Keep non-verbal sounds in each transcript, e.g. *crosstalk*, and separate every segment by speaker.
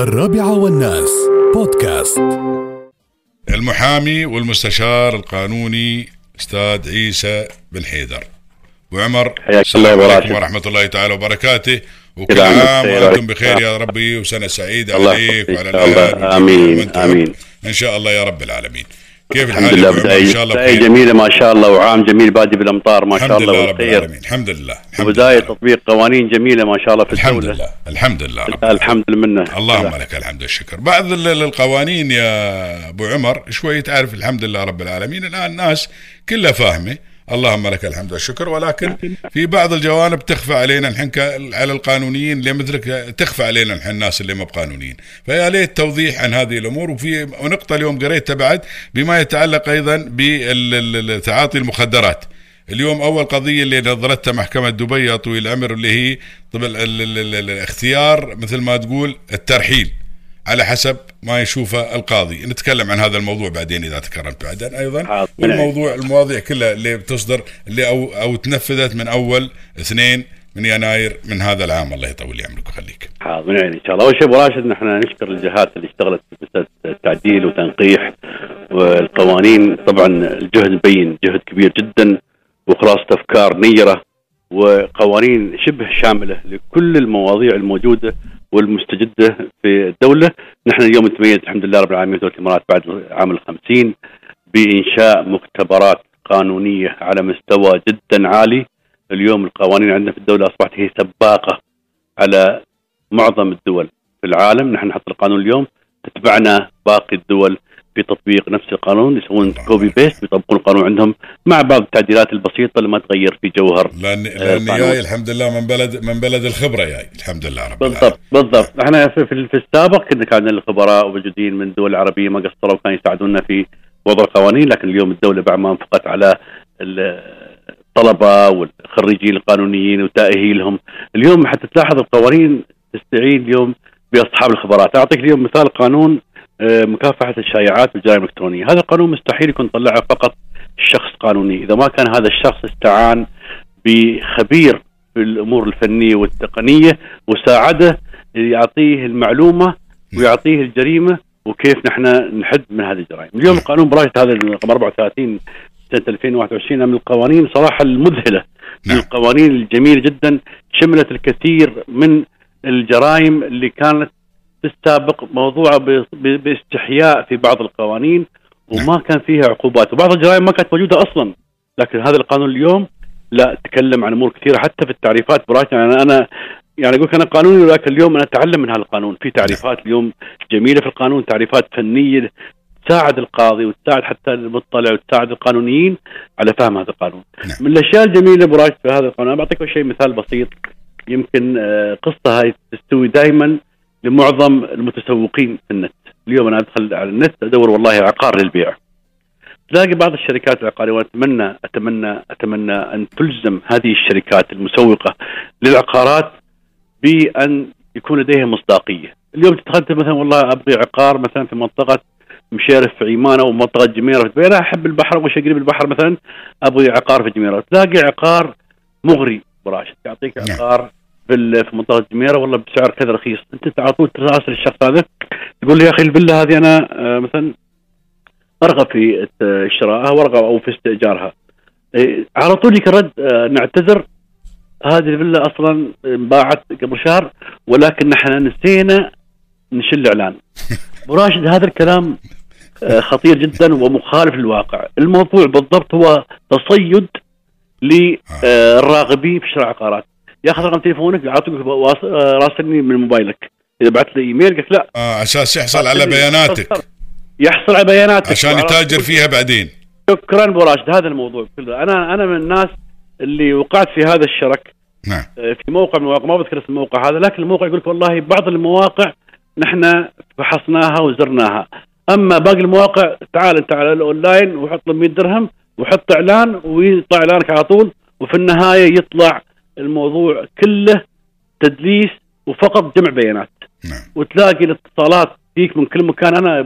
Speaker 1: الرابعة والناس بودكاست
Speaker 2: المحامي والمستشار القانوني أستاذ عيسى بن حيدر وعمر
Speaker 3: حياك
Speaker 2: السلام
Speaker 3: الله
Speaker 2: عليكم. ورحمة الله تعالى وبركاته وكل
Speaker 3: كل عام.
Speaker 2: وأنتم
Speaker 3: بخير
Speaker 2: يا ربي وسنة سعيدة
Speaker 3: الله
Speaker 2: عليك وعلى
Speaker 3: الله.
Speaker 2: وأنتم
Speaker 3: آمين.
Speaker 2: إن شاء الله يا رب العالمين كيف
Speaker 3: الحمد لله؟ بداية
Speaker 2: ان شاء الله
Speaker 3: بداية جميلة ما شاء الله وعام جميل. بادي بالأمطار ما شاء
Speaker 2: الحمد
Speaker 3: الله
Speaker 2: لله رب العالمين. الحمد لله الحمد
Speaker 3: وبداية تطبيق قوانين جميلة ما شاء الله في
Speaker 2: الحمد
Speaker 3: الدولة.
Speaker 2: لله الحمد لله رب
Speaker 3: الحمد لله.
Speaker 2: اللهم لك الحمد والشكر. بعض ال- ال- القوانين يا أبو عمر شوي تعرف الحمد لله رب العالمين. الآن الناس كلها فاهمة. اللهم لك الحمد والشكر. ولكن في بعض الجوانب تخفى علينا الحين على القانونيين اللي مثلك تخفى علينا الحين الناس اللي ما بقانونيين. فيا ليت توضيح عن هذه الأمور. وفي نقطة اليوم قريتها بعد بما يتعلق أيضا بتعاطي المخدرات. اليوم أول قضية اللي نظرتها محكمة دبي يا طويل العمر اللي هي طب ال- ال- ال- ال- الاختيار مثل ما تقول الترحيل. على حسب ما يشوفه القاضي. نتكلم عن هذا الموضوع بعدين إذا تكرمت بعدين
Speaker 3: أيضا.
Speaker 2: والموضوع المواضيع كلها اللي بتصدر اللي أو أو تنفذت من أول اثنين من يناير من هذا العام. الله يطول لي عمرك ويخليك.
Speaker 3: حاضر من عيني إن شاء الله. أول شيء أبو راشد نحن نشكر الجهات اللي اشتغلت في التعديل وتنقيح والقوانين. طبعا الجهد مبين جهد كبير جدا وخلاصة أفكار نيرة وقوانين شبه شاملة لكل المواضيع الموجودة. والمستجدة في الدولة. نحن اليوم نتميز الحمد لله رب العالمين دولة الإمارات بعد عام الخمسين بإنشاء مختبرات قانونية على مستوى جدا عالي. اليوم القوانين عندنا في الدولة أصبحت هي سباقة على معظم الدول في العالم. نحن نحط القانون اليوم. تتبعنا باقي الدول في تطبيق نفس القانون يسوون copy paste يطبقون القانون عندهم مع بعض التعديلات البسيطة اللي ما تغير في جوهر
Speaker 2: لأن
Speaker 3: آه، لأن.
Speaker 2: جاي الحمد لله من بلد من بلد الخبرة جاي الحمد لله رب
Speaker 3: بالضبط بالضبط. إحنا في, في, السابق كنا كان الخبراء موجودين من الدول العربية ما قصروا وكانوا يساعدونا في وضع القوانين لكن اليوم الدولة بعد ما انفقت على ال- الطلبة والخريجين القانونيين وتأهيلهم. اليوم حتى تلاحظ القوانين تستعين اليوم بأصحاب الخبرات. أعطيك اليوم مثال قانون مكافحة الشائعات والجرائم الإلكترونية هذا القانون مستحيل يكون طلعه فقط شخص قانوني إذا ما كان هذا الشخص استعان بخبير في الأمور الفنية والتقنية وساعده يعطيه المعلومة ويعطيه الجريمة وكيف نحن نحد من هذه الجرائم. اليوم القانون براشد هذا رقم 34 سنة 2021 من القوانين صراحة المذهلة من
Speaker 2: نعم.
Speaker 3: القوانين الجميلة جدا شملت الكثير من الجرائم اللي كانت في السابق موضوعه باستحياء في بعض القوانين وما كان فيها عقوبات. وبعض الجرائم ما كانت موجودة أصلا. لكن هذا القانون اليوم لا تكلم عن أمور كثيرة حتى في التعريفات. براشد يعني أنا يعني أقول أنا قانوني ولكن اليوم أنا أتعلم من هذا القانون في تعريفات اليوم جميلة في القانون تعريفات فنية تساعد القاضي وتساعد حتى المطلع وتساعد القانونيين على فهم هذا القانون.
Speaker 2: نعم.
Speaker 3: من الأشياء الجميلة برايد في هذا القانون أنا بعطيك شيء مثال بسيط. يمكن آه، قصة هاي تستوي دائما لمعظم المتسوقين في النت. اليوم أنا أدخل على النت أدور والله عقار للبيع. تلاقي بعض الشركات العقارية وأتمنى أتمنى أتمنى أن تلزم هذه الشركات المسوقة للعقارات بأن يكون لديها مصداقية. اليوم تدخلت مثلا والله أبغي عقار مثلا في منطقة مشيرف في عيمانه ومنطقه جميرة في أنا أحب البحر وش قريب البحر مثلا أبغي عقار في جميرة تلاقي عقار مغري براشد يعطيك
Speaker 2: نعم.
Speaker 3: عقار في في منطقه جميرة والله بسعر كذا رخيص. أنت على طول تراسل الشخص هذا تقول له يا أخي الفيلا هذه أنا آه، مثلا ارغب في شرائها وارغب أو في استئجارها. إيه، على طول يجيك الرد آه، نعتذر. هذه الفيلا أصلا انباعت قبل شهر ولكن نحن نسينا نشل إعلان. *laughs* وراشد هذا الكلام آه، خطير جدا ومخالف للواقع. الموضوع بالضبط هو تصيد للراغبين في شراء عقارات. ياخذ رقم تليفونك يعطيك آه، راسلني من موبايلك. إذا بعت لي إيميل قلت لا.
Speaker 2: آه أساس يحصل على بياناتك.
Speaker 3: يحصل على بياناتك.
Speaker 2: عشان يتاجر فيها بعدين.
Speaker 3: شكرا أبو راشد هذا الموضوع كله. أنا أنا من الناس اللي وقعت في هذا الشرك.
Speaker 2: نعم.
Speaker 3: آه، في موقع من المواقع ما بذكر اسم الموقع هذا لكن الموقع يقول لك والله بعض المواقع نحن فحصناها وزرناها. أما باقي المواقع تعال أنت على الأونلاين وحط له 100 درهم وحط إعلان ويطلع إعلانك على طول وفي النهاية يطلع الموضوع كله تدليس وفقط جمع بيانات.
Speaker 2: نعم.
Speaker 3: وتلاقي الاتصالات فيك من كل مكان. أنا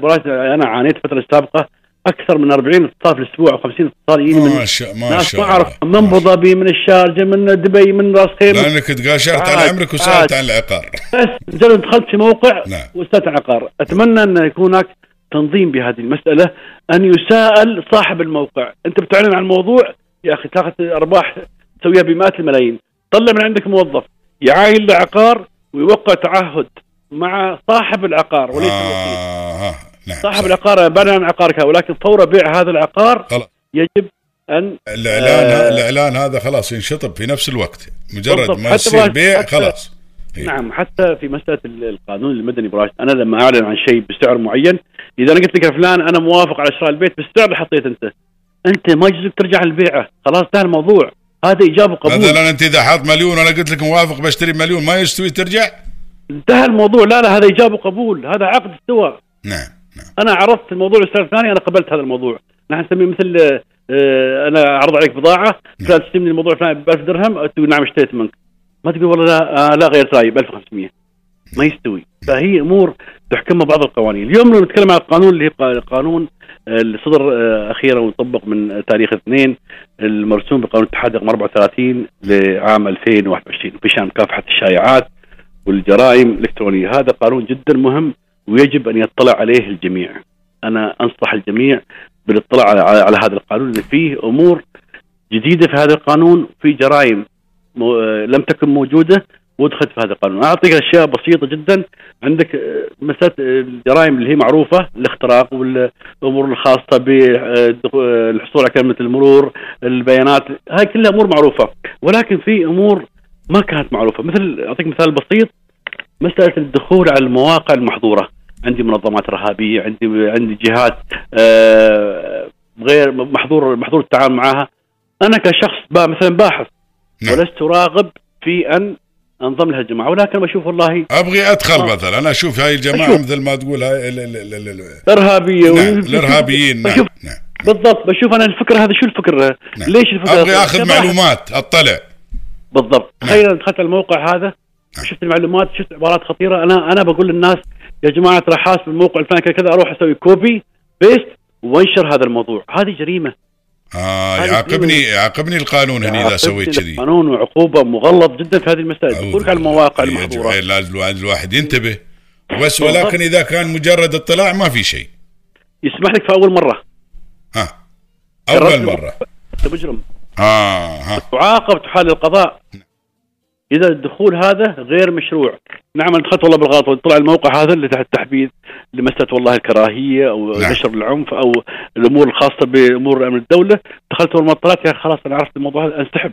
Speaker 3: أنا عانيت الفترة السابقه أكثر من 40 اتصال في الأسبوع أو 50 اتصال يجيني من
Speaker 2: ما شاء ما
Speaker 3: ناس ما اعرف من أبو ظبي من الشارجة من دبي من راس خيمة.
Speaker 2: لأنك تقاشرت على
Speaker 3: عاد-
Speaker 2: عمرك وسألت
Speaker 3: عاد.
Speaker 2: عن العقار.
Speaker 3: بس مجرد دخلت في موقع
Speaker 2: نعم.
Speaker 3: واستاذ عقار أتمنى أن يكون هناك تنظيم بهذه المسألة أن يساءل صاحب الموقع. أنت بتعلن عن الموضوع؟ يا أخي تاخذ أرباح تسويها بمئات الملايين. طلع من عندك موظف يعاين له عقار ويوقع تعهد مع صاحب العقار وليس
Speaker 2: آه آه. نعم
Speaker 3: صاحب
Speaker 2: صح.
Speaker 3: العقار بعد عن عقارك ولكن فور بيع هذا العقار
Speaker 2: خلاص.
Speaker 3: يجب أن
Speaker 2: الإعلان
Speaker 3: آه.
Speaker 2: الإعلان هذا خلاص ينشطب في نفس الوقت مجرد. ما يصير بيع خلاص إيه.
Speaker 3: نعم حتى في مسألة ال- القانون المدني براش أنا لما أعلن عن شيء بسعر معين إذا أنا قلت لك يا فلان أنا موافق على شراء البيت بالسعر اللي حطيته أنت أنت ما يجوزك ترجع للبيعة خلاص انتهى الموضوع هذا ايجاب وقبول
Speaker 2: مثلا أنت إذا حاط مليون وأنا قلت لك موافق بشتري مليون ما يستوي ترجع؟
Speaker 3: انتهى الموضوع. لا لا هذا ايجاب وقبول هذا عقد استوى.
Speaker 2: نعم نعم.
Speaker 3: أنا عرضت الموضوع للسعر الفلاني أنا قبلت هذا الموضوع. نحن نسميه مثل آه، أنا عرض عليك بضاعة فلان تستلمني الموضوع الفلاني ب 1000 درهم تقول نعم اشتريت منك. ما تقول والله لا آه لا غيرت رأيي ب 1500 ما يستوي. فهي أمور تحكمها بعض القوانين. اليوم لو نتكلم عن القانون اللي قا- قانون آه، اللي صدر آه، أخيرا وطبق من تاريخ اثنين المرسوم بقانون الاتحاد رقم 34 لعام 2021 بشان مكافحه الشائعات والجرائم الإلكترونية. هذا قانون جدا مهم ويجب أن يطلع عليه الجميع. أنا أنصح الجميع بالاطلاع على, هذا القانون. لأن فيه أمور جديدة في هذا القانون في جرائم آه، لم تكن موجودة ودخلت في هذا القانون. أعطيك أشياء بسيطة جدا. عندك آه، مسألة آه، الجرائم اللي هي معروفة الاختراق والأمور الخاصة بالحصول على كلمة المرور البيانات هاي كلها أمور معروفة. ولكن في أمور ما كانت معروفة. مثل أعطيك مثال بسيط مسألة الدخول على المواقع المحظورة. عندي منظمات إرهابية عندي عندي جهات آه، غير محظور محظور التعامل معها. أنا كشخص مثلا باحث
Speaker 2: نعم.
Speaker 3: ولست راغب في أن انضم لها الجماعة ولكن بشوف والله
Speaker 2: أبغي أدخل
Speaker 3: آه.
Speaker 2: مثلا أنا أشوف هاي الجماعة
Speaker 3: أشوف.
Speaker 2: مثل ما تقول هاي ال- ال- ال- ال- ال-
Speaker 3: إرهابية
Speaker 2: نعم الإرهابيين نعم
Speaker 3: بشوف
Speaker 2: نعم
Speaker 3: بالضبط بشوف أنا الفكرة هذا شو الفكرة
Speaker 2: نعم.
Speaker 3: ليش
Speaker 2: الفكرة أبغي
Speaker 3: آخذ.
Speaker 2: معلومات أطلع
Speaker 3: بالضبط
Speaker 2: نعم.
Speaker 3: تخيل دخلت على الموقع هذا
Speaker 2: نعم.
Speaker 3: شفت المعلومات شفت عبارات خطيرة أنا أنا بقول للناس يا جماعة ترى حاسب الموقع الفلاني كذا كذا أروح أسوي copy paste وانشر هذا الموضوع هذه
Speaker 2: جريمة
Speaker 3: هذه
Speaker 2: يعاقبني يعاقبني القانون هنا إذا سويت كذي.
Speaker 3: قانون وعقوبة مغلظ جدا في هذه المسائل. يقولك على. المواقع
Speaker 2: المحظورة. لازم الواحد- ينتبه. بس. ولكن إذا كان مجرد اطلاع ما في شيء.
Speaker 3: يسمح لك في أول مرة.
Speaker 2: ها
Speaker 3: أول
Speaker 2: مرة.
Speaker 3: انت مجرم.
Speaker 2: آه ها.
Speaker 3: تعاقب تحال القضاء. إذا الدخول هذا غير مشروع. نعم أنا دخلت والله بالغلط. وطلع الموقع هذا اللي تحت تحديد لمسألة والله الكراهية أو
Speaker 2: نعم.
Speaker 3: نشر العنف أو الأمور الخاصة بأمور أمن الدولة. دخلت اول ما طلعت يا خلاص أنا عرفت الموضوع هذا انسحب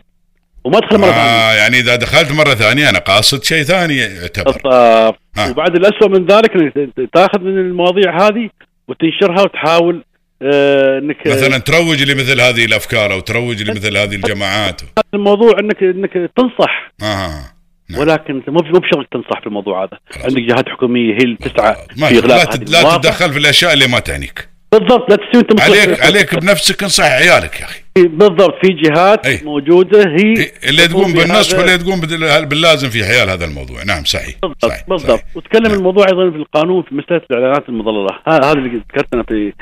Speaker 3: وما ادخل مرة ثانية.
Speaker 2: آه يعني إذا دخلت مرة ثانية أنا قاصد شيء ثاني يعتبر آه.
Speaker 3: وبعد الأسوأ من ذلك إنك تاخذ من المواضيع هذه وتنشرها وتحاول آه إنك
Speaker 2: مثلا تروج لمثل هذه الأفكار أو تروج لمثل *laughs* هذه الجماعات.
Speaker 3: الموضوع انك إنك تنصح.
Speaker 2: آه. نعم.
Speaker 3: ولكن انت مو مو بشغلك تنصح في الموضوع هذا
Speaker 2: خلاص.
Speaker 3: عندك جهات حكومية هي اللي تسعى
Speaker 2: ما
Speaker 3: في
Speaker 2: لا,
Speaker 3: اغلاق
Speaker 2: لا
Speaker 3: المواقع.
Speaker 2: تتدخل في الأشياء اللي ما تعنيك
Speaker 3: بالضبط لا تسوي أنت.
Speaker 2: عليك عليك بنفسك انصح عيالك يا أخي
Speaker 3: بالضبط في جهات
Speaker 2: أي.
Speaker 3: موجودة هي
Speaker 2: اللي تقوم بالنصف
Speaker 3: بهذا-
Speaker 2: واللي تقوم باللازم في حيال هذا الموضوع نعم صحيح
Speaker 3: بالضبط
Speaker 2: صحيح
Speaker 3: بالضبط
Speaker 2: صحيح.
Speaker 3: وتكلم
Speaker 2: نعم.
Speaker 3: الموضوع أيضا في القانون في مسألة الإعلانات المضللة هذا اللي ذكرت أنا في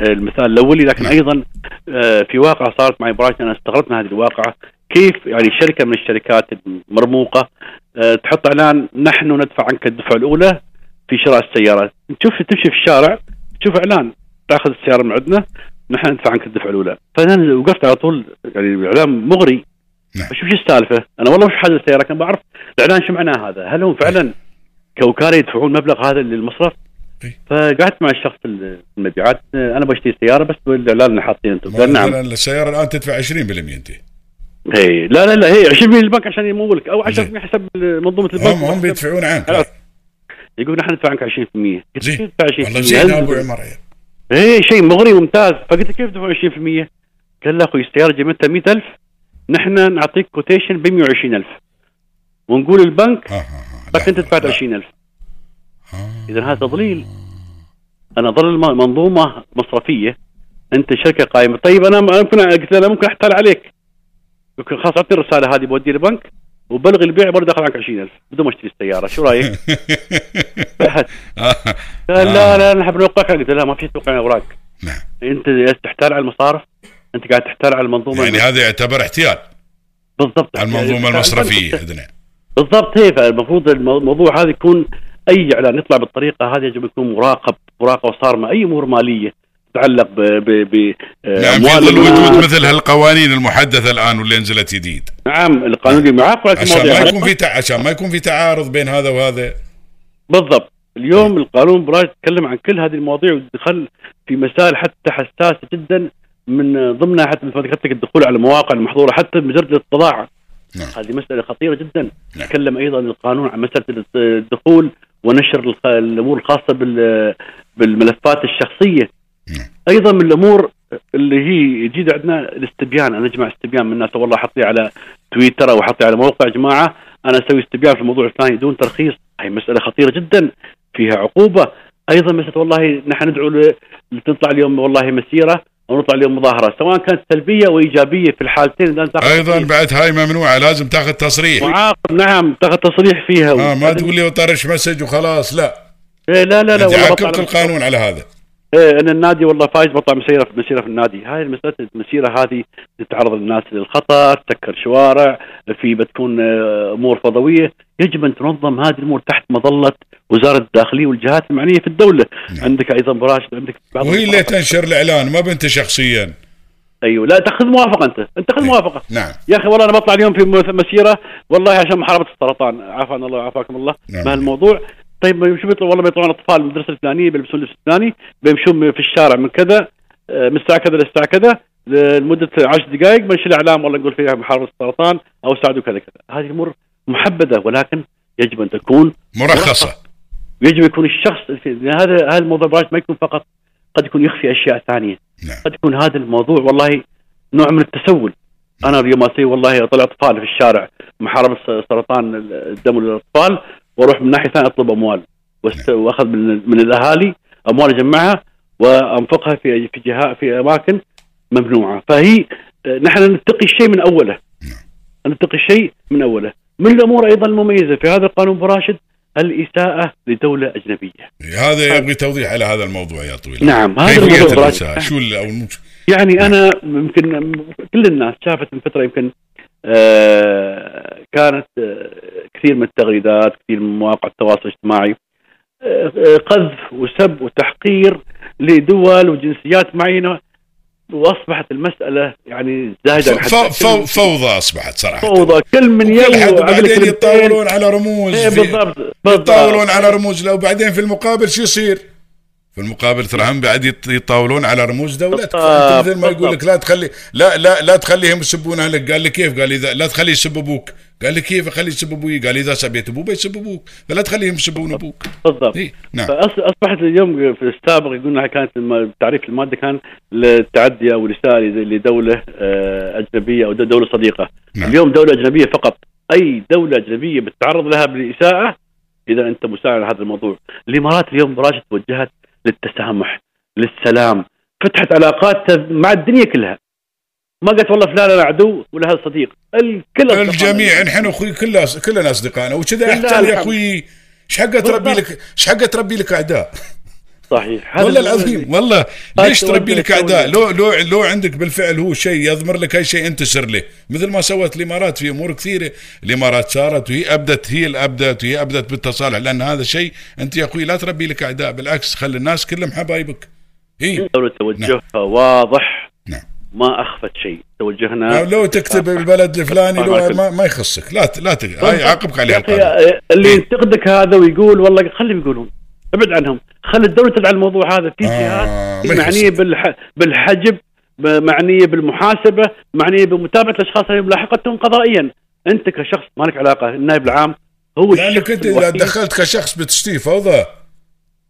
Speaker 3: آه، المثال الأولي لكن
Speaker 2: نعم.
Speaker 3: أيضا آه، في واقعة صارت معي برايت أنا استغربت من هذه الواقعة كيف يعني شركة من الشركات المرموقة آه، تحط إعلان نحن ندفع عنك الدفعة الأولى في شراء السيارة. تشوف تمشي في الشارع تشوف إعلان تأخذ السيارة من عندنا نحن ندفع عنك الدفعة الأولى. فانا وقفت على طول يعني الاعلان مغري.
Speaker 2: نعم.
Speaker 3: شو السالفة؟ أنا والله مش حاجة السياره لكن بعرف الإعلان شو معناه هذا؟ هل هم فعلا كوكاله يدفعون المبلغ هذا للمصرف؟
Speaker 2: إي.
Speaker 3: فقعدت مع الشخص في المبيعات آه، أنا بشتري سيارة بس بالإعلان اللي حاطين أنتم. قال نعم.
Speaker 2: السياره الآن تدفع 20% أنت.
Speaker 3: هي لا لا لا هي 20% للبنك عشان يمولك أو 10%
Speaker 2: زين.
Speaker 3: حسب منظومة البنك.
Speaker 2: هم هم بيدفعون عنك.
Speaker 3: يقول نحن ندفع عنك 20% قلت
Speaker 2: زين.
Speaker 3: كيف تدفع 20%
Speaker 2: والله زين أبو عمر.
Speaker 3: إيه شيء مغري وممتاز فقلت له كيف تدفع 20% قال لا أخوي السياره قيمتها 100000 نحن نعطيك كوتيشن ب 120000 ونقول البنك
Speaker 2: ها ها ها
Speaker 3: بس أنت دفعت 20000 إذا هذا تضليل. أنا ضل الم- منظومة مصرفية. أنت شركة قائمة. طيب أنا ممكن قلت له أنا ممكن أحتال عليك. يمكن خلاص أعطي الرسالة هذه بودي البنك وبلغي البيع برضه داخل عنك 20000 بدون ما أشتري السيارة شو رأيك؟ قال *laughs* لا لا نحب نوقعها قلت له لا ما في توقيع اوراق
Speaker 2: نعم.
Speaker 3: أنت تحتال على المصارف أنت قاعد تحتال على المنظومة.
Speaker 2: يعني هذا يعتبر احتيال.
Speaker 3: بالضبط.
Speaker 2: على المنظومة المصرفية عندنا
Speaker 3: بالضبط هي فالمفروض الموضوع هذا يكون أي إعلان يطلع بالطريقة هذه يجب يكون مراقب مراقبة صارمة أي أمور مالية. تتعلق ب ب ب
Speaker 2: نعم
Speaker 3: الناس.
Speaker 2: وجود مثل هالقوانين المحدثة الآن واللي نزلت جديد
Speaker 3: نعم القانون على
Speaker 2: عشان ما يكون في. عشان ما يكون في تعارض بين هذا وهذا
Speaker 3: بالضبط اليوم القانون براي يتكلم عن كل هذه المواضيع ودخل في مسائل حتى حساسة جدا من ضمنها حتى مثل ما ذكرت لك الدخول على المواقع المحظورة حتى مجرد الاطلاع
Speaker 2: نعم.
Speaker 3: هذه مسألة خطيرة جدا
Speaker 2: نعم.
Speaker 3: تكلم أيضا القانون عن مسألة الدخول ونشر الخ- الأمور الخاصة بال- بالملفات الشخصية
Speaker 2: نعم.
Speaker 3: أيضا من الأمور اللي هي جديده عندنا الاستبيان. أنا أجمع استبيان من الناس. والله حطيه على تويتر أو حطيه على موقع يا جماعة. أنا أسوي استبيان في الموضوع الفلاني دون ترخيص. هي مسألة خطيرة جدا. فيها عقوبة. أيضا مسألة والله نحن ندعو لتطلع اليوم والله مسيرة أو نطلع اليوم مظاهرة. سواء كانت سلبية وايجابيه في الحالتين
Speaker 2: أيضا
Speaker 3: تصريح.
Speaker 2: بعد هاي ممنوعة. لازم تاخذ تصريح.
Speaker 3: معاقب. نعم تاخذ تصريح فيها.
Speaker 2: آه ما تقول لي طرش مسج وخلاص. لا.
Speaker 3: إيه لا لا لا بطلع.
Speaker 2: القانون على هذا.
Speaker 3: إيه أنا النادي والله فايز بطلع مسيرة في مسيرة في النادي. هاي المسألة المسيرة هذه تتعرض الناس للخطر تسكر شوارع في بتكون آه، أمور فضوية. يجب أن تنظم هذه الأمور تحت مظلة وزارة الداخلية والجهات المعنية في الدولة.
Speaker 2: نعم.
Speaker 3: عندك أيضا براشد عندك بعض
Speaker 2: وهي اللي. تنشر الإعلان ما بنت شخصيا.
Speaker 3: أيوه. لا تأخذ موافقة أنت. أنت تأخذ موافقة.
Speaker 2: نعم.
Speaker 3: يا أخي والله أنا بطلع اليوم في مسيرة والله عشان محاربة السرطان. عافانا الله وعافاكم الله.
Speaker 2: نعم.
Speaker 3: بهالموضوع طيب ما شو بيطلعوا والله بيطلعون أطفال المدرسة الفلانية بيلبسون اللبس الفلاني بيمشون في الشارع من كذا آه، من الساعة كذا للساعة كذا لمدة 10 دقائق بنشيل إعلام والله نقول فيها محاربه السرطان أو ساعدوا كذا كذا. هذه أمور محبذة ولكن يجب أن تكون
Speaker 2: مرخصة.
Speaker 3: يجب يكون الشخص لأن هذا هذا الموضوع ما يكون فقط قد يكون يخفي أشياء ثانية.
Speaker 2: نعم.
Speaker 3: قد يكون هذا الموضوع والله نوع من التسول. أنا اليوم أسوي والله اطلع أطفال في الشارع محاربه سرطان الدم للأطفال وأروح من ناحية ثانية أطلب أموال. وأخذ من, من الأهالي أموال اجمعها وأنفقها في في جهات في أماكن ممنوعة. فهي آه، نحن نتقي الشيء من أوله. نتقي الشيء من أوله. من الأمور أيضا المميزة في هذا القانون براشد الإساءة لدولة أجنبية.
Speaker 2: هذا يبغي توضيح على هذا الموضوع يا طويل.
Speaker 3: نعم هذا الموضوع براشد
Speaker 2: الإساءة؟ شو.
Speaker 3: يعني أنا يمكن كل الناس شافت من فترة يمكن كانت آه كثير من التغريدات كثير من مواقع التواصل الاجتماعي آه آه، قذف وسب وتحقير لدول وجنسيات معينة وأصبحت المسألة يعني زايده عن
Speaker 2: ف...
Speaker 3: حدها.
Speaker 2: ف... فوضى أصبحت صراحة
Speaker 3: فوضى كل من
Speaker 2: كل حد
Speaker 3: يوم
Speaker 2: بعدين يتطاولون على رموز
Speaker 3: إيه. بالضبط بالضبط
Speaker 2: يتطاولون على رموز لو بعدين في المقابل شو يصير؟ في المقابل ترى هم بعد يتطاولون على رموز دولتك مثل ما يقول. لك لا تخلي لا لا لا تخليهم يسبون اهلك قال لي كيف؟ قال إذا لا تخلي يسب أبوك. قال لي كيف اخلي يسب أبوي؟ قال إذا سبيت أبوه بيسب أبوك. فلا تخليهم يسبون أبوك.
Speaker 3: بالضبط
Speaker 2: إيه نعم.
Speaker 3: فاصبحت اليوم في السابق يقولون كانت تعريف المادة كان للتعدي أو الاساءه لدولة آه، أجنبية أو دولة صديقة.
Speaker 2: نعم.
Speaker 3: اليوم دولة أجنبية فقط. أي دولة أجنبية بتتعرض لها بالإساءة إذا أنت مساعد على هذا الموضوع. الإمارات اليوم براشد توجهت للتسامح للسلام فتحت علاقات مع الدنيا كلها ما قالت والله فلان أنا عدو ولا هذا صديق الكل.
Speaker 2: الجميع نحن أخوي كلنا كلنا أصدقائنا وكذا احسن يا. أخوي إيش حقه تربي. لك إيش حقه تربي لك أعداء
Speaker 3: صحيح. هذا
Speaker 2: والله العظيم والله. ليش تربي لك
Speaker 3: أعداء.
Speaker 2: لو لو لو عندك بالفعل هو شيء يضمر لك اي شيء انتشر له مثل ما سوت الإمارات في أمور كثيرة. الإمارات صارت وهي أبدت هي اللي أبدت وهي أبدت بالتصالح لأن هذا شيء أنت يا أخوي لا تربي لك أعداء. بالعكس خلي الناس كلهم حبايبك.
Speaker 3: إي. توجهها واضح
Speaker 2: نعم.
Speaker 3: ما أخفت شيء. توجهنا
Speaker 2: لو تكتب البلد الفلاني لو ما, ما يخصك. لا لا ت- هاي عاقبك عليها القانون
Speaker 3: اللي ينتقدك هذا ويقول والله خليهم يقولون. ابعد عنهم. خلي الدولة تدعى الموضوع هذا. في
Speaker 2: آه،
Speaker 3: جهات
Speaker 2: ما معنية.
Speaker 3: بالح... بالحجب معنية بالمحاسبة معنية بمتابعة الأشخاص اللي ملاحقتهم قضائيا. أنت كشخص ما لك علاقة النائب العام هو
Speaker 2: لأنك أنت
Speaker 3: إذا
Speaker 2: دخلت كشخص بتشتي فوضى.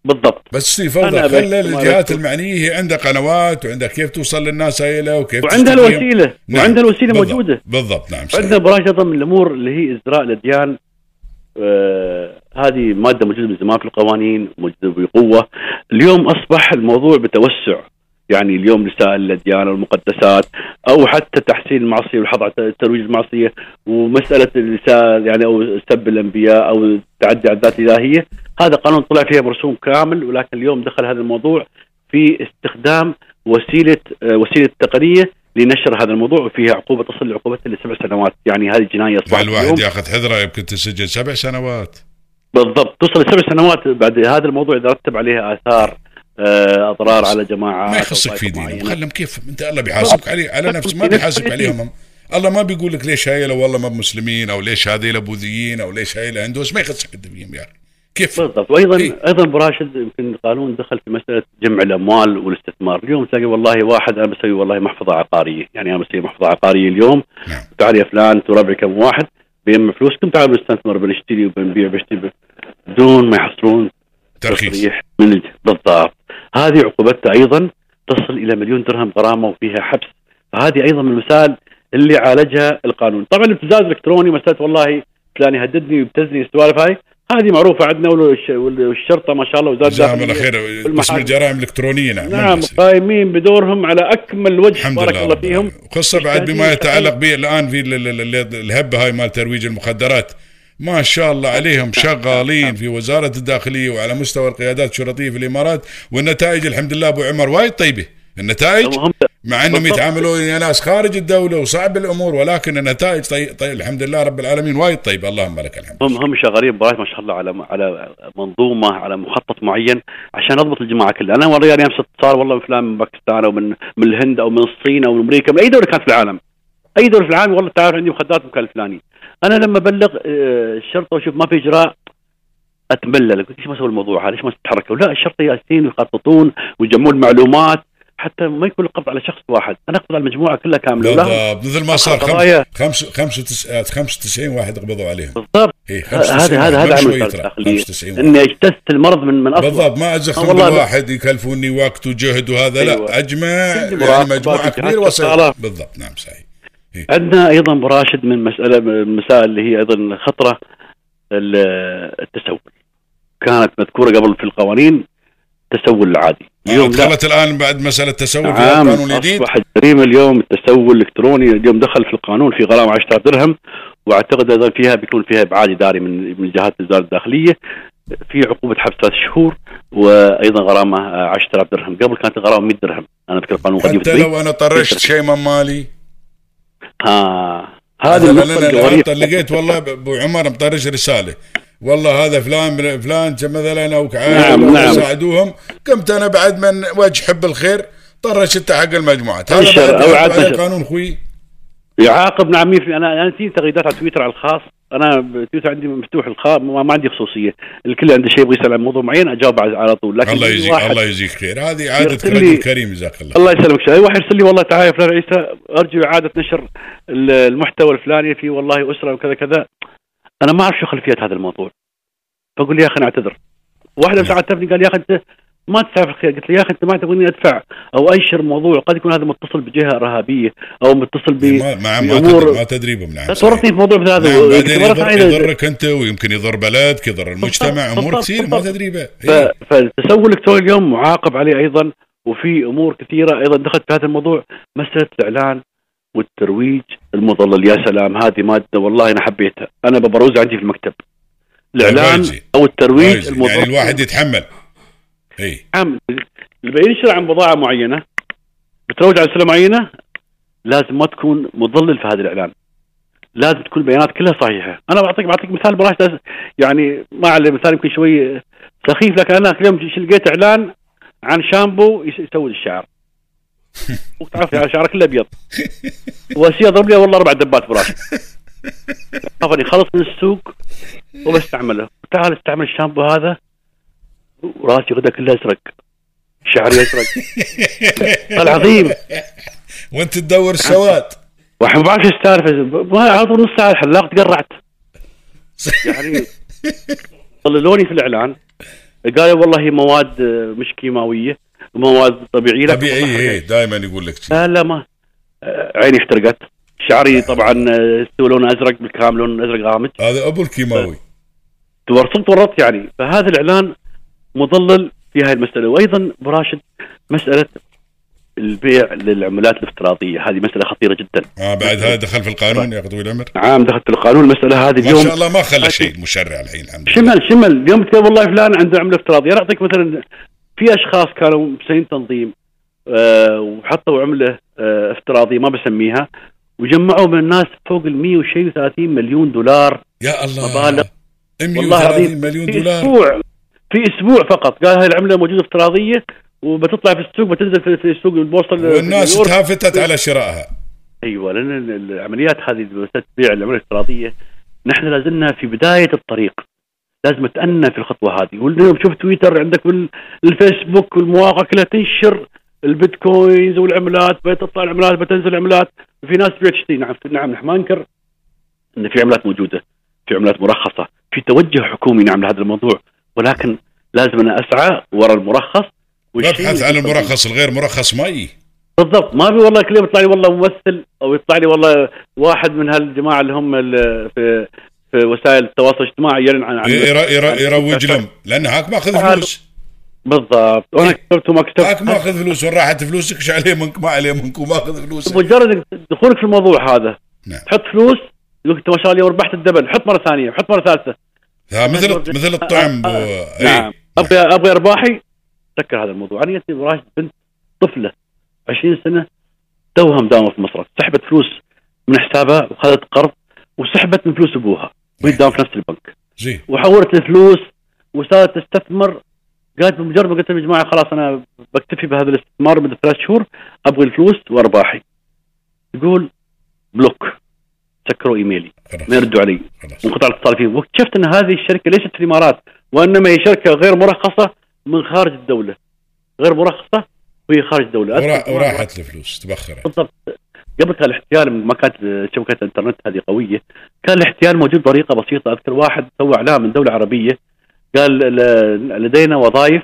Speaker 3: بالضبط.
Speaker 2: بس تشتي فوضى.
Speaker 3: ما
Speaker 2: الجهات المعنية هي عندها قنوات وعندها كيف توصل للناس هاي وكيف
Speaker 3: وعندها. الوسيلة.
Speaker 2: نعم.
Speaker 3: وعندها الوسيلة
Speaker 2: بالضبط.
Speaker 3: موجودة.
Speaker 2: بالضبط. نعم.
Speaker 3: عندنا أيضا من الأمور اللي هي ازدراء الأديان. آه هذه مادة موجوده من زمان في القوانين موجوده بقوة. اليوم أصبح الموضوع بتوسع. يعني اليوم رسائل الاديان والمقدسات أو حتى تحسين المعصية والحظ على ترويج المعصية ومسألة الرسائل يعني أو سب الأنبياء أو التعدي على الذات الإلهية. هذا قانون طلع فيها برسوم كامل ولكن اليوم دخل هذا الموضوع في استخدام وسيلة آه، وسيلة تقنية لنشر هذا الموضوع وفيها عقوبة تصل لعقوبه لسبع سنوات. يعني هذه جناية
Speaker 2: مع
Speaker 3: اصبحت
Speaker 2: الواحد
Speaker 3: اليوم
Speaker 2: ياخذ حذره يمكن تسجل سبع سنوات.
Speaker 3: بالضبط. توصل لسبع سنوات. بعد هذا الموضوع إذا رتب عليه آثار آه، أضرار على جماعات
Speaker 2: ما يخصك في دينهم. خلهم كيف؟ أنت الله بيحاسبك. عليه على نفسه ما بيحاسبك عليهم. هم. الله ما بيقول لك ليش هاي والله ما بمسلمين أو ليش هذيل بوذيين أو ليش هاي هندوس ما يخصك أنت فيهم يا أخي. كيف؟
Speaker 3: بالضبط. وأيضا
Speaker 2: إيه.
Speaker 3: أيضا أبو راشد يمكن القانون دخل في مسألة جمع الأموال والاستثمار، اليوم تلاقي والله واحد أنا بسوي والله محفظة عقارية، يعني أنا بسوي محفظة عقارية اليوم.
Speaker 2: نعم.
Speaker 3: تعال يا فلان انت وربعي كم واحد؟ بيجمع فلوسكم. تعالوا نستثمر بنشتري وبنبيع بنشتري بدون ما يحصلون
Speaker 2: ترخيص.
Speaker 3: من الج- بالضبط. هذه عقوبتها أيضا تصل إلى مليون درهم غرامة وفيها حبس. فهذه أيضا من المسائل اللي عالجها القانون. طبعا الابتزاز الإلكتروني مسألة والله فلان يهددني ويبتزني السوالف هاي. هذه معروفة عندنا والش- والشرطة ما شاء الله وزاره
Speaker 2: جزاهم الله خير. قسم. الجرائم الإلكترونية نعم
Speaker 3: نعم
Speaker 2: ممتاز.
Speaker 3: قائمين بدورهم على أكمل وجه
Speaker 2: الحمد
Speaker 3: بارك
Speaker 2: لله
Speaker 3: الله
Speaker 2: رب
Speaker 3: فيهم.
Speaker 2: خاصة بعد بما يتعلق به الآن في ال- ال- ال- الهبة هاي مال ترويج المخدرات. ما شاء الله عليهم شغالين في وزارة الداخلية وعلى مستوى القيادات الشرطية في الإمارات. والنتائج الحمد لله أبو عمر وايد طيبة. النتائج مع إنهم
Speaker 3: بالضبط.
Speaker 2: يتعاملون يا ناس خارج الدولة وصعب الأمور ولكن النتائج طي... طي... الحمد لله رب العالمين وايد طيبه اللهم لك الحمد
Speaker 3: هم هم شغالين bright ما شاء الله على على منظومة على مخطط معين عشان نضبط الجماعة كلها، أنا والله يعني امس اتصال والله من فلان من باكستان أو من من الهند أو من الصين أو من أمريكا من أي دولة كانت في العالم. أي دولة في العالم والله تعرف عندي مخدرات بالمكان الفلاني. أنا لما ابلغ آه، الشرطة وأشوف ما في إجراء أتملل قلت ليش ما سووا الموضوع هذا؟ ليش ما تتحركوا؟ لا الشرطة جالسين ويخططون ويجمعون المعلومات حتى ما يكون القبض على شخص واحد، أنا أقبض على المجموعة كلها كاملة.
Speaker 2: بالضبط مثل ما صار
Speaker 3: قضايا.
Speaker 2: خمس... خمس... 95 95 واحد قبضوا عليهم.
Speaker 3: بالضبط.
Speaker 2: اي
Speaker 3: هذا هذا هذا عمل
Speaker 2: عمل
Speaker 3: الداخليه
Speaker 2: 95 واحد.
Speaker 3: إني اجتزت المرض من من اصله
Speaker 2: بالضبط ما ازخم
Speaker 3: لا.
Speaker 2: بالواحد يكلفوني وقت وجهد وهذا لا
Speaker 3: أيوة.
Speaker 2: أجمع
Speaker 3: عندي
Speaker 2: يعني
Speaker 3: مجموعة
Speaker 2: كبيرة وصل. بالضبط نعم صحيح.
Speaker 3: عندنا أيضا أبو راشد من مساله من المسائل اللي هي أيضا خطرة ال- التسول. كانت مذكورة قبل في القوانين التسول العادي. اليوم لا.
Speaker 2: دخلت الآن بعد مسألة تسول في القانون الجديد
Speaker 3: أصبح جريمة اليوم التسول الإلكتروني اليوم دخل في القانون في غرامة 10000 درهم وأعتقد أيضا فيها بيكون فيها إبعاد إداري من من جهات وزاره الداخلية. في عقوبة حبس ثلاث شهور وأيضا غرامة آه، 10000 درهم. قبل كانت الغرامة 100 درهم. أنا أذكر قانون قديم
Speaker 2: حتى لو أنا طرشت شيء من مالي.
Speaker 3: ها
Speaker 2: هذا أنا
Speaker 3: الجوهريه
Speaker 2: لقيت والله أبو عمر مطرش رسالة. والله هذا فلان فلان مثلا أو
Speaker 3: نعم، نعم.
Speaker 2: ساعدوهم. قمت أنا بعد من وجه حب الخير طرشت حق المجموعات هذا
Speaker 3: عاد نشر.
Speaker 2: القانون خوي.
Speaker 3: يعاقب نعم أنا أنا تغريدات على تويتر على الخاص. أنا تويتر عندي مفتوح الخاص ما ما عندي خصوصية. الكل عنده شيء يبغى يسأل عن موضوع معين أجاوب على طول. لكن
Speaker 2: الله يجزيك
Speaker 3: واحد
Speaker 2: الله يجزيك خير. هذه
Speaker 3: عادة
Speaker 2: رجل كريم جزاك الله.
Speaker 3: الله يسلمك. شيء واحد يرسل لي والله تعالى يا فلان عيسى أرجو إعادة نشر ال- المحتوى الفلاني في والله أسرة وكذا كذا. أنا ما أعرف شو خلفيات هذا الموضوع. فاقول له يا أخي أنا أعتذر. واحد بس عاتبني قال يا أخي أنت ما تدفع قلت له يا أخي أنت ما تبغاني أدفع أو أنشر موضوع قد يكون هذا متصل بجهة إرهابية أو متصل ب
Speaker 2: ما ما تدري ما تدري نعم.
Speaker 3: تورطني في موضوع مثل هذا.
Speaker 2: نعم بعدين يضر يضرك أنت ويمكن يضر بلدك يضر المجتمع
Speaker 3: أمور
Speaker 2: كثير ما. تدري بها إيه.
Speaker 3: فالتسول الإلكتروني اليوم معاقب عليه أيضا وفي أمور كثيرة أيضا دخلت في هذا الموضوع. مسألة الإعلان والترويج المضلل يا سلام هذه مادة والله أنا حبيتها. أنا ببروزها عندي في المكتب.
Speaker 2: الإعلان.
Speaker 3: أو الترويج. المضلل
Speaker 2: يعني الواحد يتحمل. اي
Speaker 3: عام اللي بينشر عن بضاعة معينة بتروج على سلعه معينة لازم ما تكون مضلل في هذا الإعلان. لازم تكون البيانات كلها صحيحة. أنا بعطيك بعطيك مثال براش يعني ما على مثال يمكن شوي سخيف لكن أنا اليوم لقيت إعلان عن شامبو يس- يسود الشعر *laughs* وتعرف يعني شعرك كله أبيض. واسي اضرب لي والله أربع دبات براش خافني خلص من السوق وبستعمله تعال استعمل الشامبو هذا. وراسي غدا كله ازرق شعري ازرق *laughs* العظيم.
Speaker 2: وانت تدور
Speaker 3: واحد ما بعرف إيش السالفه ما على طول نص ساعة الحلاق تقرعت. يعني ضللوني *laughs* في الإعلان. قالوا والله هي مواد مش كيماوية. مواد طبيعية لكن
Speaker 2: طبيعي
Speaker 3: والله
Speaker 2: إيه دائما يقول لك شيء.
Speaker 3: لا لا ما. آه، عيني احترقت شعري طبعا آه، استوى لونه أزرق بالكامل لون أزرق غامج
Speaker 2: هذا أبو الكيماوي.
Speaker 3: ورطت ورطت يعني. فهذا الإعلان مضلل في هذه المسألة. وأيضا براشد مسألة البيع للعملات الافتراضية. هذه مسألة خطيرة جدا.
Speaker 2: آه بعد هذا دخل في القانون يا طويل العمر؟
Speaker 3: عام دخلت القانون. المسألة هذه
Speaker 2: ما
Speaker 3: اليوم
Speaker 2: شاء الله ما خلى شيء المشرع الحين الحمد لله.
Speaker 3: شمل شمل. اليوم تقول والله فلان عنده عملة افتراضية. أنا أعطيك مثلا في أشخاص كانوا مسويين تنظيم آه وحطوا عملة آه افتراضية ما بسميها وجمعوا من الناس فوق ال 100 وشيء 30 مليون دولار.
Speaker 2: يا الله.
Speaker 3: مبالغ. والله
Speaker 2: 130
Speaker 3: العظيم
Speaker 2: مليون
Speaker 3: في
Speaker 2: دولار.
Speaker 3: أسبوع في أسبوع فقط. قال هاي العملة موجودة افتراضية وبتطلع في السوق بتنزل في, السوق البوسطه
Speaker 2: والناس. تهافتت على شرائها.
Speaker 3: أيوه لأن ال- العمليات هذه تبيع العمله الافتراضية. نحن لازلنا في بداية الطريق. لازم نتأنى في الخطوة هذه. واليوم شوف تويتر عندك وال- الفيسبوك والمواقع كلها تنشر البيتكوينز والعملات بتطلع العملات بتنزل عملات وفي ناس تبيع تشتري نعم نعم نحن ما ننكر إن في عملات موجودة في عملات مرخصة في توجه حكومي نعم لهذا الموضوع. ولكن لازم أنا أسعى ورا المرخص. اللي
Speaker 2: عن المرخص الغير مرخص ماي
Speaker 3: بالضبط. ما في والله كل يوم يطلع لي والله ممثل أو يطلع لي والله واحد من هالجماعة اللي هم في في وسائل التواصل الاجتماعي يعلن عن
Speaker 2: يروج لهم لأن هاك ماخذ. فلوس.
Speaker 3: بالضبط. وأنا كتبت وما
Speaker 2: هاك
Speaker 3: كتبت
Speaker 2: ماخذ فلوس وين راحت فلوسك؟ إيش عليه منك؟ ما عليه منك وماخذ فلوسك.
Speaker 3: مجرد دخولك في الموضوع هذا.
Speaker 2: نعم.
Speaker 3: تحط فلوس يقول انت ما شاء الله اليوم ربحت الدبل. حط مرة ثانية حط مرة
Speaker 2: ثالثة. مثل مثل الطعم بو...
Speaker 3: نعم.
Speaker 2: اي
Speaker 3: أبغى أبغى أرباحي سكر هذا الموضوع. أنا جتني راشد بنت طفلة 20 سنة توها مداومة في مصر. سحبت فلوس من حسابها وخذت قرض وسحبت من فلوس أبوها. وهي تداوم في نفس البنك.
Speaker 2: زين
Speaker 3: وحولت الفلوس وصارت تستثمر. قالت بمجرد ما قلت لهم يا جماعة خلاص أنا بكتفي بهذا الاستثمار مدة ثلاث شهور أبغى الفلوس وأرباحي. يقول بلوك. سكروا
Speaker 2: إيميلي.
Speaker 3: ما يردوا علي. وانقطع الاتصال فيهم واكتشفت إن هذه الشركة ليست في الإمارات وإنما هي شركة غير مرخصة من خارج الدولة. غير مرخصة وهي خارج الدولة.
Speaker 2: وراحت الفلوس تبخرت
Speaker 3: بالضبط. قبل كان الاحتيال ما كانت شبكة الانترنت هذه قوية كان الاحتيال موجود بطريقة بسيطة. أذكر واحد سوى إعلان من دولة عربية قال لدينا وظائف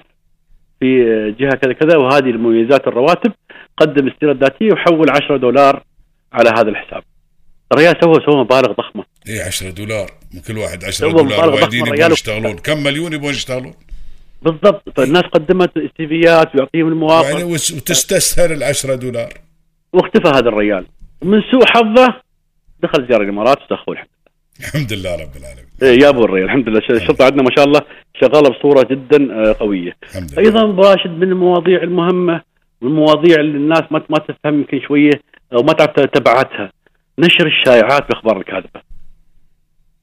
Speaker 3: في جهة كذا كذا وهذه المميزات الرواتب قدم السيره الذاتيه وحول 10 دولار على هذا الحساب. الرجال سوى سوى مبالغ ضخمة.
Speaker 2: اي 10 دولار. من كل واحد 10
Speaker 3: هو
Speaker 2: دولار. وايدين يبون
Speaker 3: ريال.
Speaker 2: يشتغلون. كم مليون يبون يشتغلون؟
Speaker 3: بالضبط. فالناس قدمت سيفيات ويعطيهم المواقع.
Speaker 2: يعني وتستسهل ال 10 دولار.
Speaker 3: واختفى هذا الرجال من سوء حظه دخل زيارة الإمارات ودخل الحمد
Speaker 2: الحمد لله رب العالمين.
Speaker 3: إيه، جابوا الرجال الحمد لله. الشرطة عندنا ما شاء الله شغالة بصورة جدا آه، قوية.
Speaker 2: الحمد لله
Speaker 3: أيضا براشد من المواضيع المهمة والمواضيع اللي الناس ما ما تفهم يمكن شوية أو ما تعرف تبعاتها نشر الشائعات بأخبار الكاذبة.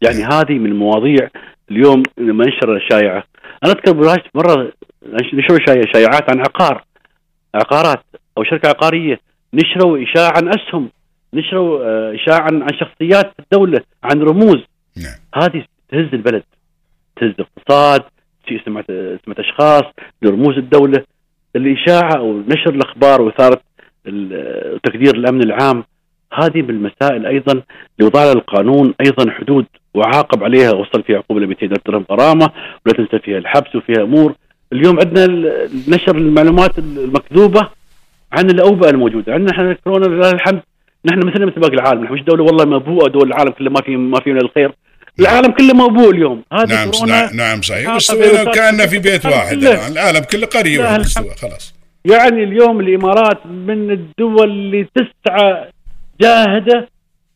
Speaker 3: يعني هذه من المواضيع اليوم لما ننشر الشائعة. أنا أذكر براشد مرة نشروا شائع- شائعات عن عقار عقارات أو شركة عقارية. نشروا اشاعه عن أسهم نشروا آه، اشاعه عن عن شخصيات في الدولة عن رموز.
Speaker 2: نعم.
Speaker 3: هذه تهز البلد تهز الاقتصاد سمعة سمعة أشخاص لرموز الدولة. الإشاعة أو نشر الأخبار وإثارة تقدير الأمن العام هذه من المسائل أيضا اللي وضع لها القانون أيضا حدود وعاقب عليها. وصل فيها عقوبة ل 200 ألف درهم غرامة ولا تنسى فيها الحبس وفيها أمور. اليوم عندنا نشر المعلومات المكذوبة عن الأوبئة الموجودة. عندنا إحنا كورونا لله الحمد. نحن مثلنا مثل باقي العالم. نحن مش دولة؟ والله مبوءة دول العالم كله. ما في ما في من الخير. العالم كله موبوء اليوم. هذه
Speaker 2: نعم
Speaker 3: كورونا
Speaker 2: نعم, نعم صحيح.
Speaker 3: وصار-
Speaker 2: كأننا في بيت واحد
Speaker 3: كله.
Speaker 2: العالم كله استوى خلاص.
Speaker 3: يعني اليوم الإمارات من الدول اللي تسعى جاهدة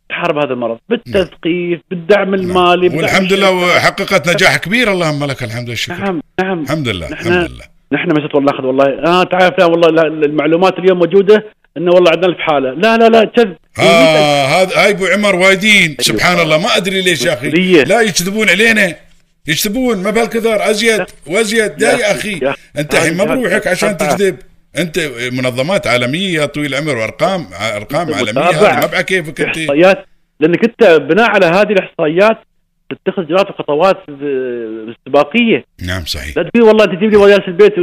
Speaker 3: تحارب هذا المرض. بالتثقيف بالدعم المالي بالدعم
Speaker 2: والحمد لله. حققت نجاح كبير اللهم لك الحمد والشكر
Speaker 3: نعم نعم.
Speaker 2: الحمد لله الحمد لله.
Speaker 3: نحن مسات والله اخذ والله. آه تعرف لا والله لا المعلومات اليوم موجودة إنه والله عندنا الف حالة. لا لا لا كذب.
Speaker 2: ها هذا هاي أبو عمر وايدين. سبحان الله. ما أدري ليش يا
Speaker 3: أخي.
Speaker 2: لا يكذبون علينا. يكذبون ما بهالكثر أزيد وأزيد. لا
Speaker 3: يا أخي يا أنت
Speaker 2: الحين ما بروحك عشان. تكذب أنت منظمات عالمية يا طويل العمر وأرقام أرقام
Speaker 3: عالمية.
Speaker 2: هذه ما بعكيفك أنت.
Speaker 3: إحصائيات. لأنك أنت بناء على هذه الإحصائيات تتخذ اجراءات وخطوات ب- استباقيه
Speaker 2: نعم صحيح.
Speaker 3: لا تقول والله تجيب لي وجالس البيت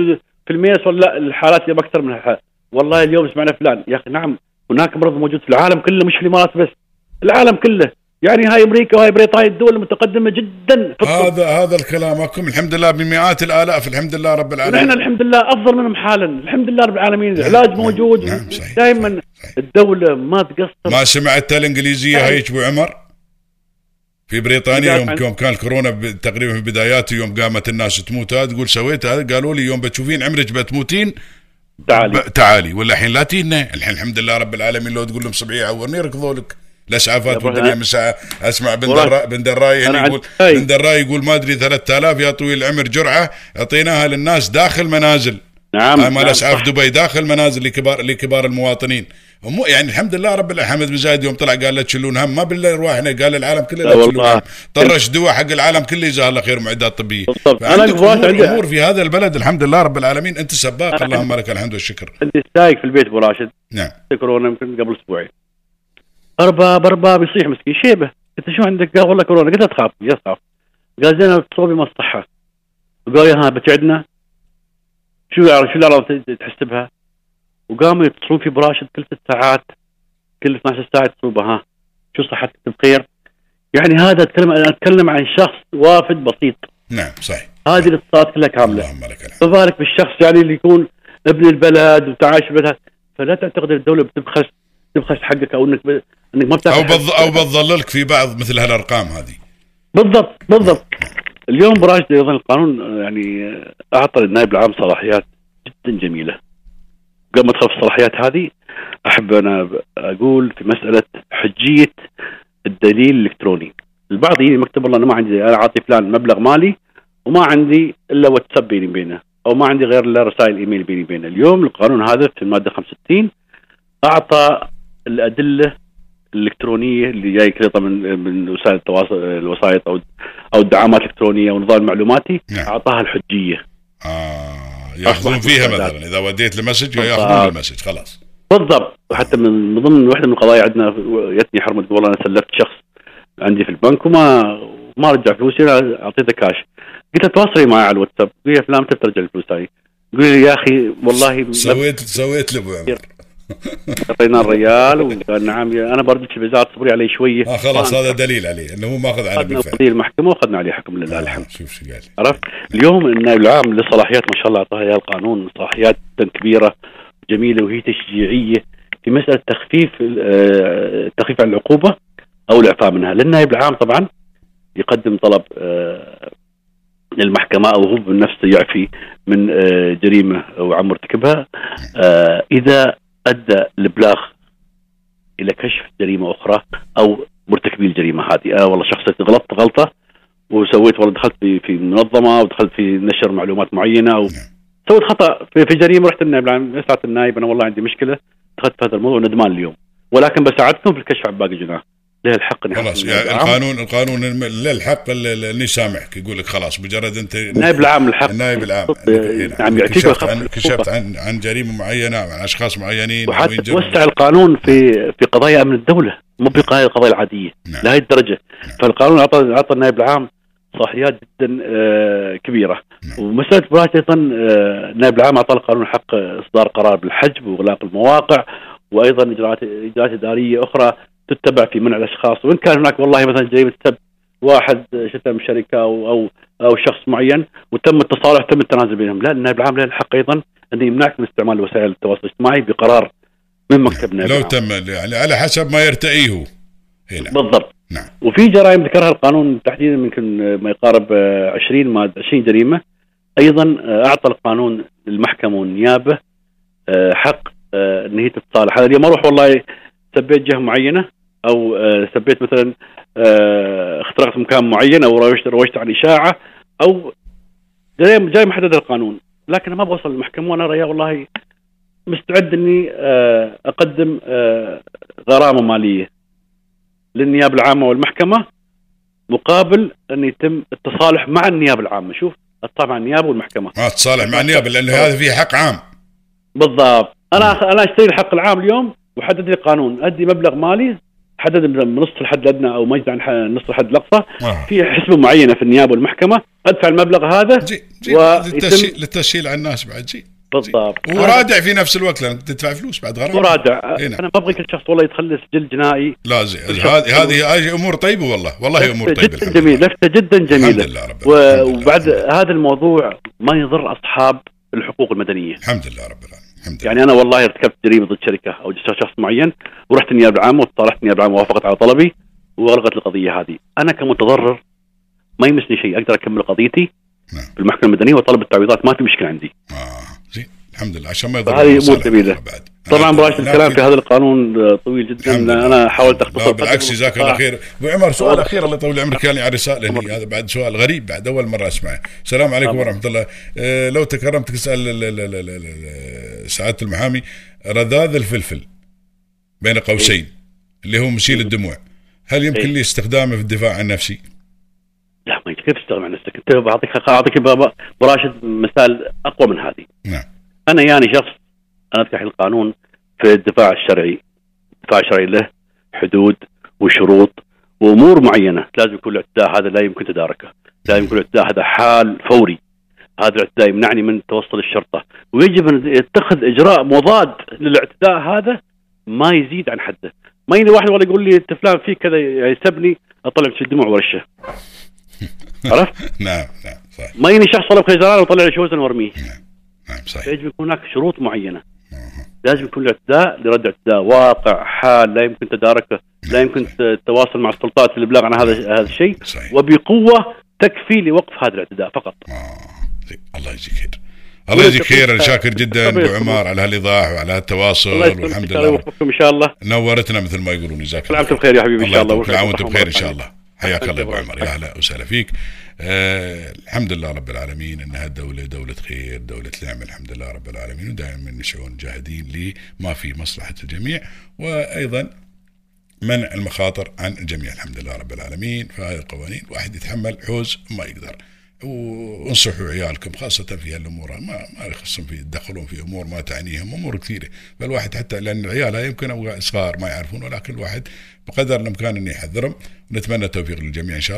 Speaker 3: في المينس ولا لا الحالات اليوم أكثر من الحالات والله اليوم سمعنا فلان. يا أخي نعم هناك مرض موجود في العالم كله مش في الإمارات بس العالم كله. يعني هاي أمريكا وهاي بريطانيا الدول المتقدمة جدا.
Speaker 2: هذا هذا الكلام أكم. الحمد لله بمئات الآلاف. الحمد لله رب العالمين.
Speaker 3: الحمد لله أفضل منهم حالا. الحمد لله رب العالمين. العلاج
Speaker 2: نعم،
Speaker 3: موجود.
Speaker 2: نعم،
Speaker 3: دائما. الدولة ما تقصر.
Speaker 2: ما سمعت الانجليزيه
Speaker 3: نعم.
Speaker 2: هيك أبو عمر؟ في بريطانيا يوم يوم كان الكورونا تقريبا في بداياته يوم قامت الناس تموت. هذا تقول سويت هذا قالوا لي يوم بتشوفين عمرك بتموتين
Speaker 3: تعالي.
Speaker 2: تعالي. ولا الحين لا تينا الحين الحمد لله رب العالمين لو تقول لهم صبعيه عورني يركضوا لك. الاسعافات من ساعة. أسمع بن. دراي بن دراي
Speaker 3: أنا
Speaker 2: هنا يقول. بن دراي يقول ما أدري 3000 يا طويل العمر جرعة أعطيناها للناس داخل منازل.
Speaker 3: نعم
Speaker 2: مال
Speaker 3: نعم، أسعاف.
Speaker 2: دبي داخل منازل لكبار لكبار المواطنين. مو يعني الحمد لله رب العالمين. حمد بن زايد يوم طلع قال لا تشيلون هم. ما بالله رواحنا قال العالم كله لا
Speaker 3: لا
Speaker 2: تشيلون
Speaker 3: والله.
Speaker 2: هم. طرش دواء حق العالم كله جزاه الله خير ومعدات طبية.
Speaker 3: قبل
Speaker 2: امور, أمور في هذا البلد الحمد لله رب العالمين. أنت سباق. اللهم لك الحمد والشكر.
Speaker 3: عندي سايق في البيت أبو راشد.
Speaker 2: نعم.
Speaker 3: كورونا يمكن قبل أسبوعين. ارباب ارباب يصيح مسكين. شيبة. قلت شو عندك؟ قال والله كورونا. قلت له تخاف. تخاف. قال زين صوبي ما الصحه وقال يا ها بتعدنا. شو شو الأعراض تحس بها؟ وقاموا يتصلون في براشد كل ست ساعات كل 12 ساعة يتصلون بها. ها شو صحتك بخير؟ يعني هذا اتكلم أنا أتكلم عن شخص وافد بسيط.
Speaker 2: نعم صحيح.
Speaker 3: هذه الاتصالات كلها كاملة.
Speaker 2: اللهم لك الحمد.
Speaker 3: فذلك بالشخص يعني اللي يكون ابن البلد وتعايش البلد فلا تعتقد الدولة بتبخس تبخس حقك أو انك ب... إنك ما بتاخذ أو
Speaker 2: بض أو بتظللك في بعض مثل هالأرقام هذه.
Speaker 3: بالضبط بالضبط. اليوم براشد أيضا القانون يعني أعطى للنائب العام صلاحيات جدا جميلة. قبل ما ادخل في الصلاحيات هذه أحب أنا أقول في مسألة حجية الدليل الإلكتروني. البعض يجي مكتب والله أنا ما عندي أنا أعطي فلان مبلغ مالي وما عندي إلا واتساب بيني وبينه أو ما عندي غير إلا رسائل إيميل بيني وبينه. اليوم القانون هذا في المادة 65 أعطى الأدلة الإلكترونية اللي جاي كذا من من وسائل التواصل الوسائط أو أو الدعامات الإلكترونية والنظام المعلوماتي
Speaker 2: نعم.
Speaker 3: أعطاها الحجية.
Speaker 2: آه.
Speaker 3: يأخذون
Speaker 2: فيها. مثلا. إذا وديت المسج. يأخذون المسج خلاص.
Speaker 3: بالضبط. وحتى من من ضمن واحدة من القضايا عندنا جتني حرمة تقول والله أنا سلفت شخص عندي في البنك وما ما رجع فلوسي أنا أعطيته كاش قلت له تواصلي معي على الواتساب. قال لي فلان متى بترجع الفلوس هاي؟ يقول لي يا أخي والله
Speaker 2: سويت سويت لابو عمر
Speaker 3: أعطينا الريال وقال نعم يا- أنا بردك الوزاره اصبري علي شوية.
Speaker 2: آه خلاص هذا دليل عليه إنه هو ماخذ
Speaker 3: أخذنا
Speaker 2: بالفعل.
Speaker 3: قضيه المحكمة وأخذنا عليه حكم لله الحمد
Speaker 2: آه شوف شو قال
Speaker 3: عرفت؟ اليوم النائب العام له صلاحيات ما شاء الله أعطاها إياها القانون صلاحيات جدا كبيرة جميلة وهي تشجيعية. في مسألة تخفيف آه، تخفيف عن العقوبة أو الإعفاء منها. للنائب العام طبعا يقدم طلب آه، للمحكمة أو هو بنفسه يعفي من جريمة أو عم مرتكبها آه، إذا أدى الإبلاغ إلى كشف جريمة أخرى أو مرتكبي الجريمة هذه. آه والله شخص غلطت غلطة وسويت والله دخلت في في منظمة ودخلت في نشر معلومات معينة أو سويت خطأ. في, في جريمة رحت النائب العام ساعه النائب أنا والله عندي مشكلة. دخلت في هذا الموضوع ندمان اليوم. ولكن بساعدكم في الكشف عن باقي جناه له الحق
Speaker 2: خلاص يعني
Speaker 3: النائب.
Speaker 2: القانون القانون له الحق ال- ال- انه يسامحك يقول لك خلاص مجرد انت
Speaker 3: النائب العام الحق
Speaker 2: النايب العام
Speaker 3: نعم يعطيك
Speaker 2: كشفت
Speaker 3: ويخفف
Speaker 2: عن. كشفت عن عن جريمة معينة عن أشخاص معينين
Speaker 3: وحتى. توسع القانون في في قضايا أمن الدولة مو بقضايا القضايا العادية
Speaker 2: نعم.
Speaker 3: لهذه الدرجة فالقانون اعطى اعطى النائب العام صلاحيات جدا آه، كبيرة
Speaker 2: نعم.
Speaker 3: ومسألة براش أيضا آه، النائب العام أعطى القانون حق إصدار قرار بالحجب واغلاق المواقع وأيضا اجراءات إجراءات إدارية أخرى تتبع في منع الأشخاص. وإن كان هناك والله مثلا جريمة سب واحد شتم شركة أو أو أو شخص معين وتم التصالح تم التنازل بينهم. لا النائب العام له الحق أيضا انه يمنعك من استعمال وسائل التواصل الاجتماعي بقرار من مكتب النائب
Speaker 2: لو
Speaker 3: العام.
Speaker 2: تم يعني على حسب ما يرتئيه. هو هنا
Speaker 3: بالضبط.
Speaker 2: نعم.
Speaker 3: وفي جرائم ذكرها القانون تحديدا يمكن ما يقارب آه، 20 ما 20 جريمة. أيضا أعطى القانون للمحكمة والنيابه آه، حق آه، إن هي تتصالح. هذا اليوم أروح والله سبيت جهة معينة أو آه، سبيت مثلا آه، اخترقت مكان معين أو روجت روجت عن إشاعة أو جاي محدده القانون. لكن ما بوصل للمحكمة وأنا ريا والله مستعد إني آه، أقدم آه، غرامة مالية. للنيابه العامة والمحكمة مقابل أن يتم التصالح مع النيابه العامة. شوف طبعا النيابه والمحكمة.
Speaker 2: ما تصالح مع النيابه لأنه هذا فيه حق عام.
Speaker 3: بالضبط. أنا أنا أشتري الحق العام اليوم وحدد لي قانون. أدي مبلغ مالي حدد من نص الحد الادنى أو مجد عن نص الحد الأقصى.
Speaker 2: آه.
Speaker 3: في حسبة معينة في النيابة والمحكمة أدفع المبلغ هذا
Speaker 2: جي جي
Speaker 3: ويتم-
Speaker 2: للتسهيل, للتسهيل على الناس بعد. جي
Speaker 3: بالضبط.
Speaker 2: ورادع في نفس الوقت لانك تدفع فلوس بعد غرامة.
Speaker 3: مراجع
Speaker 2: إيه نعم.
Speaker 3: أنا ما أبغى كل شخص والله يدخل سجل جنائي.
Speaker 2: لا زي هذه هذه هذه أمور طيبة والله. والله أمور طيبة
Speaker 3: جدا
Speaker 2: الحمد
Speaker 3: جميل. لفته جدا
Speaker 2: الحمد
Speaker 3: جميلة.
Speaker 2: لله رب
Speaker 3: و-
Speaker 2: العالمين. الحمد.
Speaker 3: وبعد هذا الموضوع ما يضر أصحاب الحقوق المدنية.
Speaker 2: الحمد لله رب العالمين. الحمد
Speaker 3: يعني أنا والله ارتكبت جريمه ضد شركة أو شخص معين ورحت النيابه العامه وصالحت النيابه العامه وافقت على طلبي وألغت القضية هذه. أنا كمتضرر ما يمسني شيء أقدر أكمل قضيتي
Speaker 2: نعم.
Speaker 3: بالمحكمه المدنية وطلب التعويضات ما في مشكلة عندي.
Speaker 2: آه زين. الحمد لله عشان ما يضر
Speaker 3: فهذه أمور
Speaker 2: المصالح
Speaker 3: جميلة.
Speaker 2: بعد.
Speaker 3: طبعا ابو راشد
Speaker 2: نعم،
Speaker 3: الكلام
Speaker 2: في-
Speaker 3: هذا القانون آه، طويل جدا. أنا حاولت أختصر
Speaker 2: بالعكس جزاك الله. خير. أبو عمر سؤال أخير الله يطول عمرك لي على رسالة هني هذا بعد سؤال غريب بعد أول مرة أسمعه. السلام عليكم. ورحمة الله. آه، لو تكرمت تسأل ال- ال- ال- ال- ال- سعادة المحامي. رذاذ الفلفل بين قوسين اللي هو مسيل الدموع. هل يمكن
Speaker 3: إيه.
Speaker 2: لي استخدامه في الدفاع عن نفسي؟
Speaker 3: لا ما كيف تستغنى عن نفسك؟ أنت بعطيك أعطيك ابو أبو راشد مثال أقوى من هذه.
Speaker 2: نعم.
Speaker 3: أنا يعني شخص أنا الحين القانون في الدفاع الشرعي. الدفاع الشرعي له حدود وشروط وأمور معينة. لازم يكون الاعتداء هذا لا يمكن تداركه. لا يمكن الاعتداء هذا حال فوري. هذا الاعتداء يمنعني من توصل الشرطة. ويجب أن يتخذ إجراء مضاد للاعتداء هذا ما يزيد عن حده. ما يجي واحد والله يقول لي أنت فلان فيك كذا يسبني أطلع في الدموع ورشة. *laughs* عرفت؟
Speaker 2: نعم نعم صح
Speaker 3: ما يجي شخص والله بخيزران وطلع لي شوزن وارميه.
Speaker 2: نعم صحيح.
Speaker 3: فيجب يكون هناك شروط معينة. لازم يكون الاعتداء لرد اعتداء. واقع حال لا يمكن تداركه لا يمكن التواصل مع السلطات في الابلاغ عن هذا هذا الشيء. وبقوة تكفي لوقف هذا الاعتداء فقط.
Speaker 2: آه. زين. الله يجزيك خير. الله يجزيك خير. أنا شاكر جدا ابو عمار على هالإيضاح وعلى
Speaker 3: يسلمك.
Speaker 2: والحمد لله
Speaker 3: يوفقكم إن شاء الله.
Speaker 2: نورتنا مثل ما يقولون. جزاك
Speaker 3: كل
Speaker 2: الله
Speaker 3: عام وأنتم بخير يا حبيبي
Speaker 2: إن
Speaker 3: شاء الله.
Speaker 2: كل عام
Speaker 3: وأنتم
Speaker 2: بخير
Speaker 3: إن
Speaker 2: شاء الله. حياك الله أبو
Speaker 3: وأنت.
Speaker 2: عمر. يا أهلا وسهلا فيك. آه الحمد لله رب العالمين انها الدولة دولة خير دولة نعمه الحمد لله رب العالمين. ودائما نشعون جاهدين لما في مصلحة الجميع وأيضا منع المخاطر عن الجميع. الحمد لله رب العالمين. فهذه القوانين واحد يتحمل حوز ما يقدر. وانصحوا عيالكم خاصة في هالأمور. ما ما يخصهم في يدخلون في أمور ما تعنيهم أمور كثيرة. فالواحد حتى لأن العيال يمكن صغار ما يعرفون. ولكن الواحد بقدر الإمكان أن يحذرهم. نتمنى التوفيق للجميع إن شاء الله.